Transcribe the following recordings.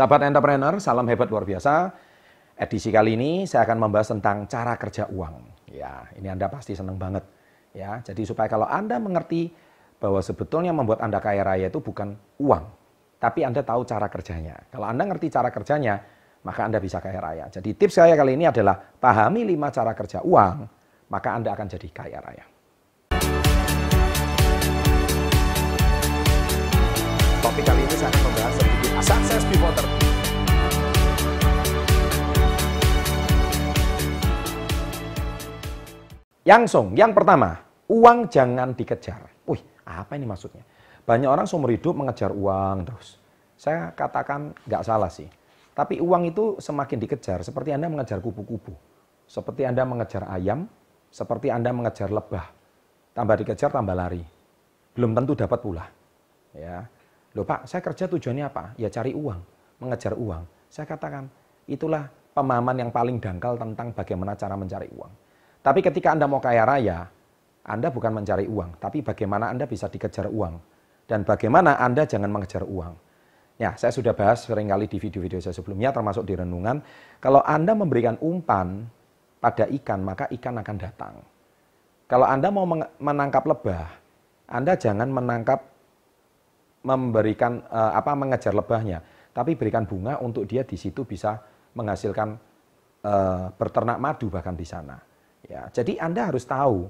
Sahabat entrepreneur, salam hebat luar biasa. Edisi kali ini saya akan membahas tentang cara kerja uang. Ya, ini Anda pasti senang banget. Ya, jadi supaya kalau Anda mengerti bahwa sebetulnya membuat Anda kaya raya itu bukan uang, tapi Anda tahu cara kerjanya. Kalau Anda ngerti cara kerjanya, maka Anda bisa kaya raya. Jadi tips saya kali ini adalah pahami lima cara kerja uang, maka Anda akan jadi kaya raya. Topik kali ini saya akan membahas sedikit sukses 30. Yang yang pertama, uang jangan dikejar. Wih, apa ini maksudnya? Banyak orang seumur hidup mengejar uang terus. Saya katakan nggak salah sih. Tapi uang itu semakin dikejar seperti Anda mengejar kupu-kupu. Seperti Anda mengejar ayam, seperti Anda mengejar lebah. Tambah dikejar, tambah lari. Belum tentu dapat pula. Ya. Loh Pak, saya kerja tujuannya apa? Ya cari uang, mengejar uang. Saya katakan, itulah pemahaman yang paling dangkal tentang bagaimana cara mencari uang. Tapi ketika Anda mau kaya raya, Anda bukan mencari uang, tapi bagaimana Anda bisa dikejar uang. Dan bagaimana Anda jangan mengejar uang. Ya, saya sudah bahas sering kali di video-video saya sebelumnya, termasuk di renungan. Kalau Anda memberikan umpan pada ikan, maka ikan akan datang. Kalau Anda mau menangkap lebah, Anda jangan menangkap memberikan eh, apa mengejar lebahnya, tapi berikan bunga untuk dia di situ bisa menghasilkan eh, berternak madu bahkan di sana. Ya, jadi Anda harus tahu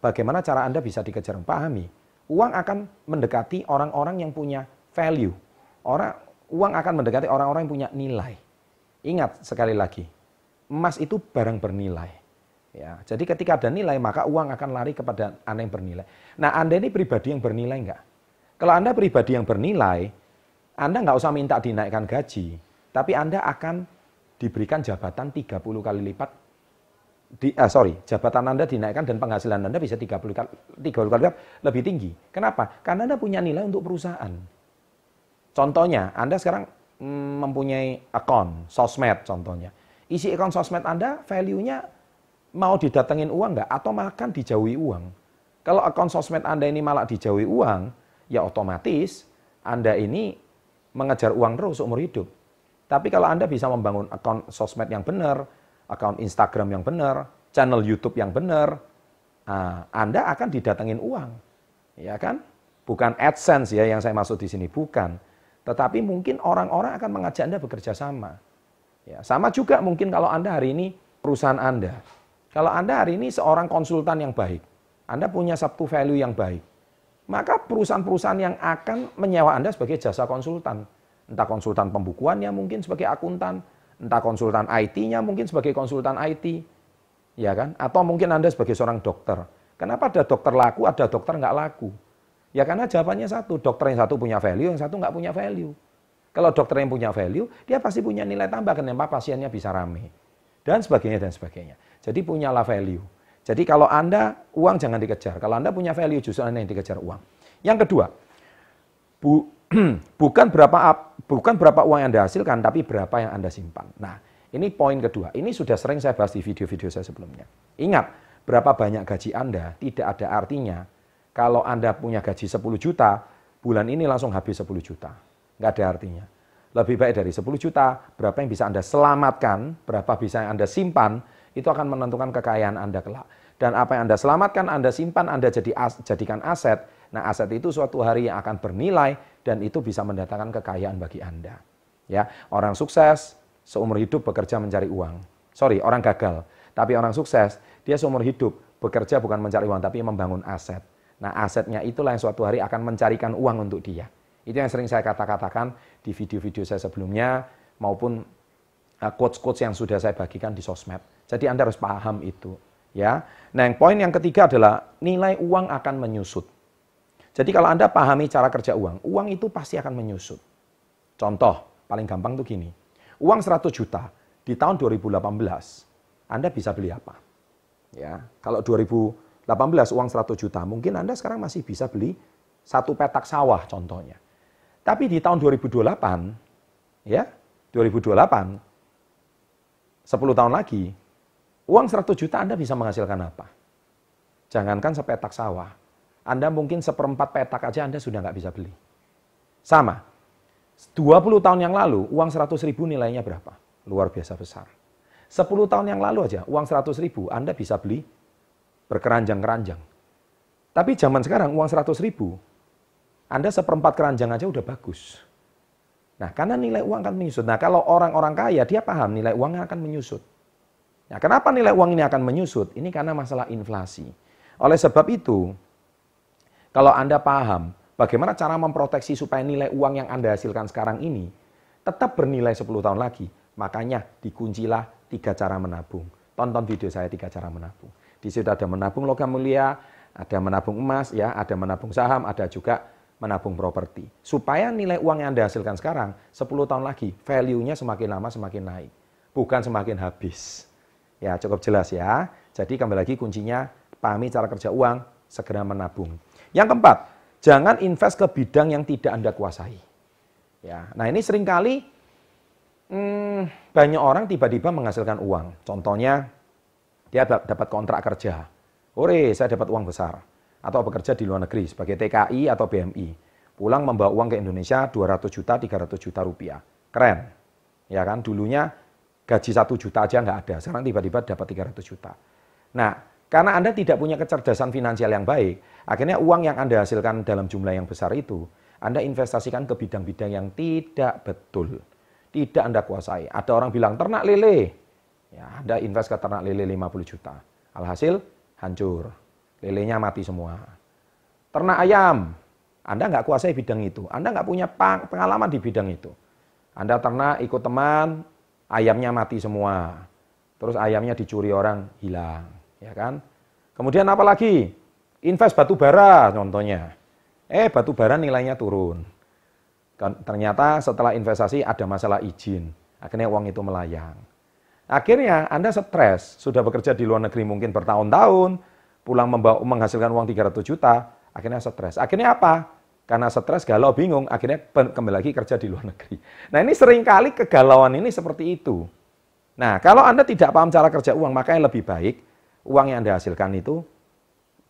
bagaimana cara Anda bisa dikejar. Pahami, uang akan mendekati orang-orang yang punya value. Orang uang akan mendekati orang-orang yang punya nilai. Ingat sekali lagi, emas itu barang bernilai. Ya, jadi ketika ada nilai, maka uang akan lari kepada Anda yang bernilai. Nah, Anda ini pribadi yang bernilai enggak? Kalau Anda pribadi yang bernilai, Anda nggak usah minta dinaikkan gaji, tapi Anda akan diberikan jabatan 30 kali lipat di, ah, sorry, jabatan Anda dinaikkan dan penghasilan Anda bisa 30 kali, 30 kali lebih tinggi. Kenapa? Karena Anda punya nilai untuk perusahaan. Contohnya, Anda sekarang mm, mempunyai akun sosmed contohnya. Isi akun sosmed Anda value-nya mau didatengin uang nggak? Atau makan dijauhi uang? Kalau akun sosmed Anda ini malah dijauhi uang, ya otomatis Anda ini mengejar uang terus umur hidup. Tapi kalau Anda bisa membangun akun sosmed yang benar, akun Instagram yang benar, channel YouTube yang benar, nah, Anda akan didatengin uang. Ya kan? Bukan AdSense ya yang saya maksud di sini, bukan. Tetapi mungkin orang-orang akan mengajak Anda bekerja sama. Ya, sama juga mungkin kalau Anda hari ini perusahaan Anda. Kalau Anda hari ini seorang konsultan yang baik, Anda punya satu value yang baik, maka perusahaan-perusahaan yang akan menyewa Anda sebagai jasa konsultan, entah konsultan pembukuannya mungkin sebagai akuntan, entah konsultan IT-nya mungkin sebagai konsultan IT, ya kan? Atau mungkin Anda sebagai seorang dokter. Kenapa ada dokter laku, ada dokter nggak laku? Ya karena jawabannya satu, dokter yang satu punya value, yang satu nggak punya value. Kalau dokter yang punya value, dia pasti punya nilai tambah kenapa pasiennya bisa rame. Dan sebagainya, dan sebagainya. Jadi punyalah value. Jadi kalau Anda, uang jangan dikejar. Kalau Anda punya value, justru Anda yang dikejar uang. Yang kedua, bu, bukan berapa bukan berapa uang yang Anda hasilkan, tapi berapa yang Anda simpan. Nah, ini poin kedua. Ini sudah sering saya bahas di video-video saya sebelumnya. Ingat, berapa banyak gaji Anda tidak ada artinya kalau Anda punya gaji 10 juta, bulan ini langsung habis 10 juta. Nggak ada artinya. Lebih baik dari 10 juta, berapa yang bisa Anda selamatkan, berapa bisa yang Anda simpan, itu akan menentukan kekayaan Anda kelak. Dan apa yang Anda selamatkan, Anda simpan, Anda jadi as, jadikan aset. Nah, aset itu suatu hari yang akan bernilai dan itu bisa mendatangkan kekayaan bagi Anda. Ya, orang sukses seumur hidup bekerja mencari uang. Sorry, orang gagal. Tapi orang sukses, dia seumur hidup bekerja bukan mencari uang, tapi membangun aset. Nah, asetnya itulah yang suatu hari akan mencarikan uang untuk dia. Itu yang sering saya kata-katakan di video-video saya sebelumnya, maupun quotes-quotes yang sudah saya bagikan di sosmed. Jadi Anda harus paham itu. ya. Nah, yang poin yang ketiga adalah nilai uang akan menyusut. Jadi kalau Anda pahami cara kerja uang, uang itu pasti akan menyusut. Contoh, paling gampang tuh gini. Uang 100 juta di tahun 2018, Anda bisa beli apa? Ya, kalau 2018 uang 100 juta, mungkin Anda sekarang masih bisa beli satu petak sawah contohnya. Tapi di tahun 2028, ya, 2028, 10 tahun lagi, uang 100 juta Anda bisa menghasilkan apa? Jangankan sepetak sawah, anda mungkin seperempat petak aja Anda sudah nggak bisa beli. Sama. 20 tahun yang lalu, uang 100 ribu nilainya berapa? Luar biasa besar. 10 tahun yang lalu aja, uang 100 ribu Anda bisa beli berkeranjang-keranjang. Tapi zaman sekarang uang 100 ribu, Anda seperempat keranjang aja udah bagus. Nah, karena nilai uang akan menyusut. Nah, kalau orang-orang kaya, dia paham nilai uangnya akan menyusut. Nah, kenapa nilai uang ini akan menyusut? Ini karena masalah inflasi. Oleh sebab itu, kalau Anda paham bagaimana cara memproteksi supaya nilai uang yang Anda hasilkan sekarang ini tetap bernilai 10 tahun lagi, makanya dikuncilah tiga cara menabung. Tonton video saya tiga cara menabung. Di situ ada menabung logam mulia, ada menabung emas, ya, ada menabung saham, ada juga menabung properti. Supaya nilai uang yang Anda hasilkan sekarang, 10 tahun lagi, value-nya semakin lama semakin naik. Bukan semakin habis. Ya, cukup jelas ya. Jadi kembali lagi kuncinya, pahami cara kerja uang, segera menabung. Yang keempat, jangan invest ke bidang yang tidak Anda kuasai. Ya, nah ini sering kali hmm, banyak orang tiba-tiba menghasilkan uang. Contohnya, dia dapat kontrak kerja. Ore, saya dapat uang besar. Atau bekerja di luar negeri sebagai TKI atau BMI. Pulang membawa uang ke Indonesia 200 juta, 300 juta rupiah. Keren. Ya kan, dulunya gaji 1 juta aja nggak ada. Sekarang tiba-tiba dapat 300 juta. Nah, karena Anda tidak punya kecerdasan finansial yang baik, akhirnya uang yang Anda hasilkan dalam jumlah yang besar itu, Anda investasikan ke bidang-bidang yang tidak betul. Tidak Anda kuasai. Ada orang bilang, ternak lele. Ya, Anda invest ke ternak lele 50 juta. Alhasil, hancur. Lelenya mati semua. Ternak ayam, Anda nggak kuasai bidang itu. Anda nggak punya pengalaman di bidang itu. Anda ternak ikut teman, ayamnya mati semua. Terus ayamnya dicuri orang, hilang. ya kan? Kemudian apa lagi? Invest batu bara contohnya. Eh, batu bara nilainya turun. Ternyata setelah investasi ada masalah izin. Akhirnya uang itu melayang. Akhirnya Anda stres, sudah bekerja di luar negeri mungkin bertahun-tahun, pulang membawa, menghasilkan uang 300 juta, akhirnya stres. Akhirnya apa? Karena stres, galau, bingung, akhirnya kembali lagi kerja di luar negeri. Nah ini sering kali kegalauan ini seperti itu. Nah kalau Anda tidak paham cara kerja uang, makanya lebih baik uang yang Anda hasilkan itu,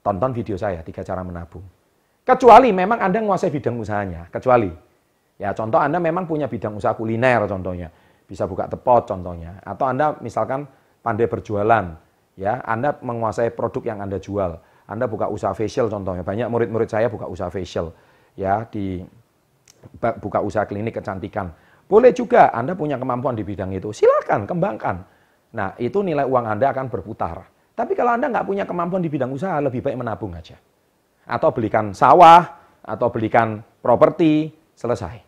tonton video saya, tiga cara menabung. Kecuali memang Anda menguasai bidang usahanya, kecuali. Ya contoh Anda memang punya bidang usaha kuliner contohnya bisa buka tepot contohnya. Atau Anda misalkan pandai berjualan, ya Anda menguasai produk yang Anda jual. Anda buka usaha facial contohnya. Banyak murid-murid saya buka usaha facial, ya di buka usaha klinik kecantikan. Boleh juga Anda punya kemampuan di bidang itu, silakan kembangkan. Nah itu nilai uang Anda akan berputar. Tapi kalau Anda nggak punya kemampuan di bidang usaha, lebih baik menabung aja. Atau belikan sawah, atau belikan properti, selesai.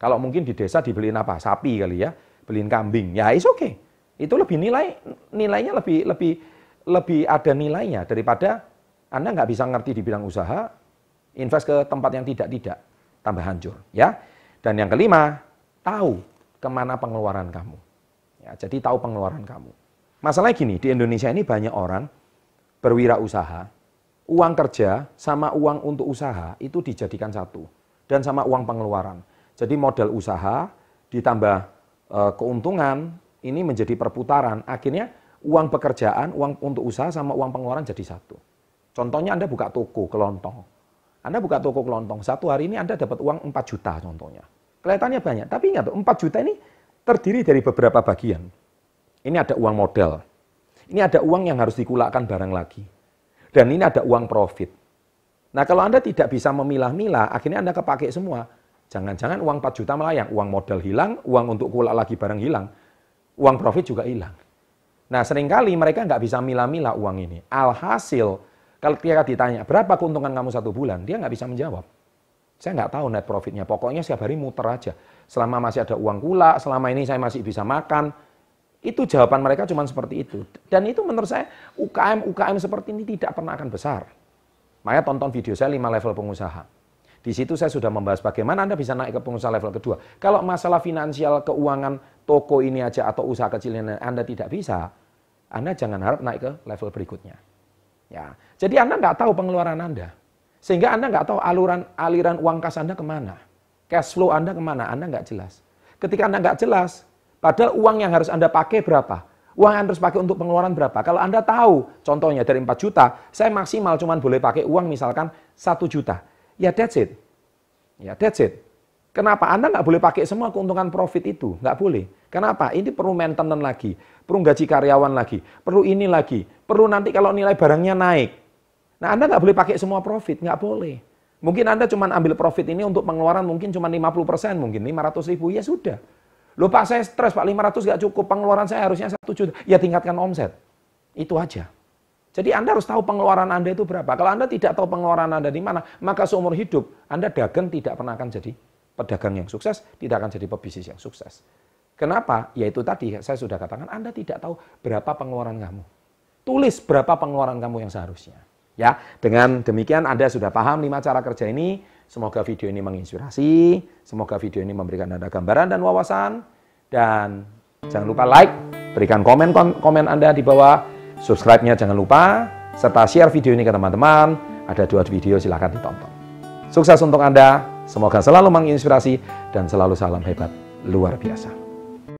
Kalau mungkin di desa dibeliin apa? Sapi kali ya beliin kambing, ya is oke. Okay. Itu lebih nilai nilainya lebih lebih lebih ada nilainya daripada Anda nggak bisa ngerti di bidang usaha, invest ke tempat yang tidak-tidak, tambah hancur. ya. Dan yang kelima, tahu ke mana pengeluaran kamu. Ya, jadi tahu pengeluaran kamu. Masalahnya gini, di Indonesia ini banyak orang berwirausaha, uang kerja sama uang untuk usaha itu dijadikan satu. Dan sama uang pengeluaran. Jadi modal usaha ditambah Eh, keuntungan ini menjadi perputaran. Akhirnya uang pekerjaan, uang untuk usaha sama uang pengeluaran jadi satu. Contohnya Anda buka toko kelontong. Anda buka toko kelontong, satu hari ini Anda dapat uang 4 juta contohnya. Kelihatannya banyak, tapi ingat 4 juta ini terdiri dari beberapa bagian. Ini ada uang modal. Ini ada uang yang harus dikulakkan barang lagi. Dan ini ada uang profit. Nah kalau Anda tidak bisa memilah-milah, akhirnya Anda kepake semua. Jangan-jangan uang 4 juta melayang, uang modal hilang, uang untuk kulak lagi barang hilang, uang profit juga hilang. Nah sering kali mereka nggak bisa milah-milah uang ini. Alhasil, kalau ketika ditanya, berapa keuntungan kamu satu bulan? Dia nggak bisa menjawab. Saya nggak tahu net profitnya, pokoknya setiap hari muter aja. Selama masih ada uang kulak, selama ini saya masih bisa makan, itu jawaban mereka cuma seperti itu. Dan itu menurut saya UKM-UKM seperti ini tidak pernah akan besar. Makanya tonton video saya 5 level pengusaha. Di situ saya sudah membahas bagaimana Anda bisa naik ke pengusaha level kedua. Kalau masalah finansial, keuangan, toko ini aja atau usaha kecil ini Anda tidak bisa, Anda jangan harap naik ke level berikutnya. Ya, jadi Anda nggak tahu pengeluaran Anda. Sehingga Anda nggak tahu aluran aliran uang kas Anda ke mana. Cash flow Anda ke mana, Anda nggak jelas. Ketika Anda nggak jelas, padahal uang yang harus Anda pakai berapa? Uang yang harus pakai untuk pengeluaran berapa? Kalau Anda tahu, contohnya dari 4 juta, saya maksimal cuma boleh pakai uang misalkan 1 juta. Ya that's it. Ya that's it. Kenapa? Anda nggak boleh pakai semua keuntungan profit itu. Nggak boleh. Kenapa? Ini perlu maintenance lagi. Perlu gaji karyawan lagi. Perlu ini lagi. Perlu nanti kalau nilai barangnya naik. Nah, Anda nggak boleh pakai semua profit. Nggak boleh. Mungkin Anda cuma ambil profit ini untuk pengeluaran mungkin cuma 50%, mungkin 500 ribu. Ya sudah. Loh Pak, saya stres Pak, 500 nggak cukup. Pengeluaran saya harusnya 1 juta. Ya tingkatkan omset. Itu aja. Jadi Anda harus tahu pengeluaran Anda itu berapa. Kalau Anda tidak tahu pengeluaran Anda di mana, maka seumur hidup Anda dagang tidak pernah akan jadi pedagang yang sukses, tidak akan jadi pebisnis yang sukses. Kenapa? Yaitu tadi saya sudah katakan Anda tidak tahu berapa pengeluaran kamu. Tulis berapa pengeluaran kamu yang seharusnya. Ya, dengan demikian Anda sudah paham lima cara kerja ini. Semoga video ini menginspirasi, semoga video ini memberikan Anda gambaran dan wawasan dan jangan lupa like, berikan komen komen Anda di bawah, subscribe-nya jangan lupa serta share video ini ke teman-teman. Ada dua video silahkan ditonton. Sukses untuk Anda, Semoga selalu menginspirasi dan selalu salam hebat luar biasa.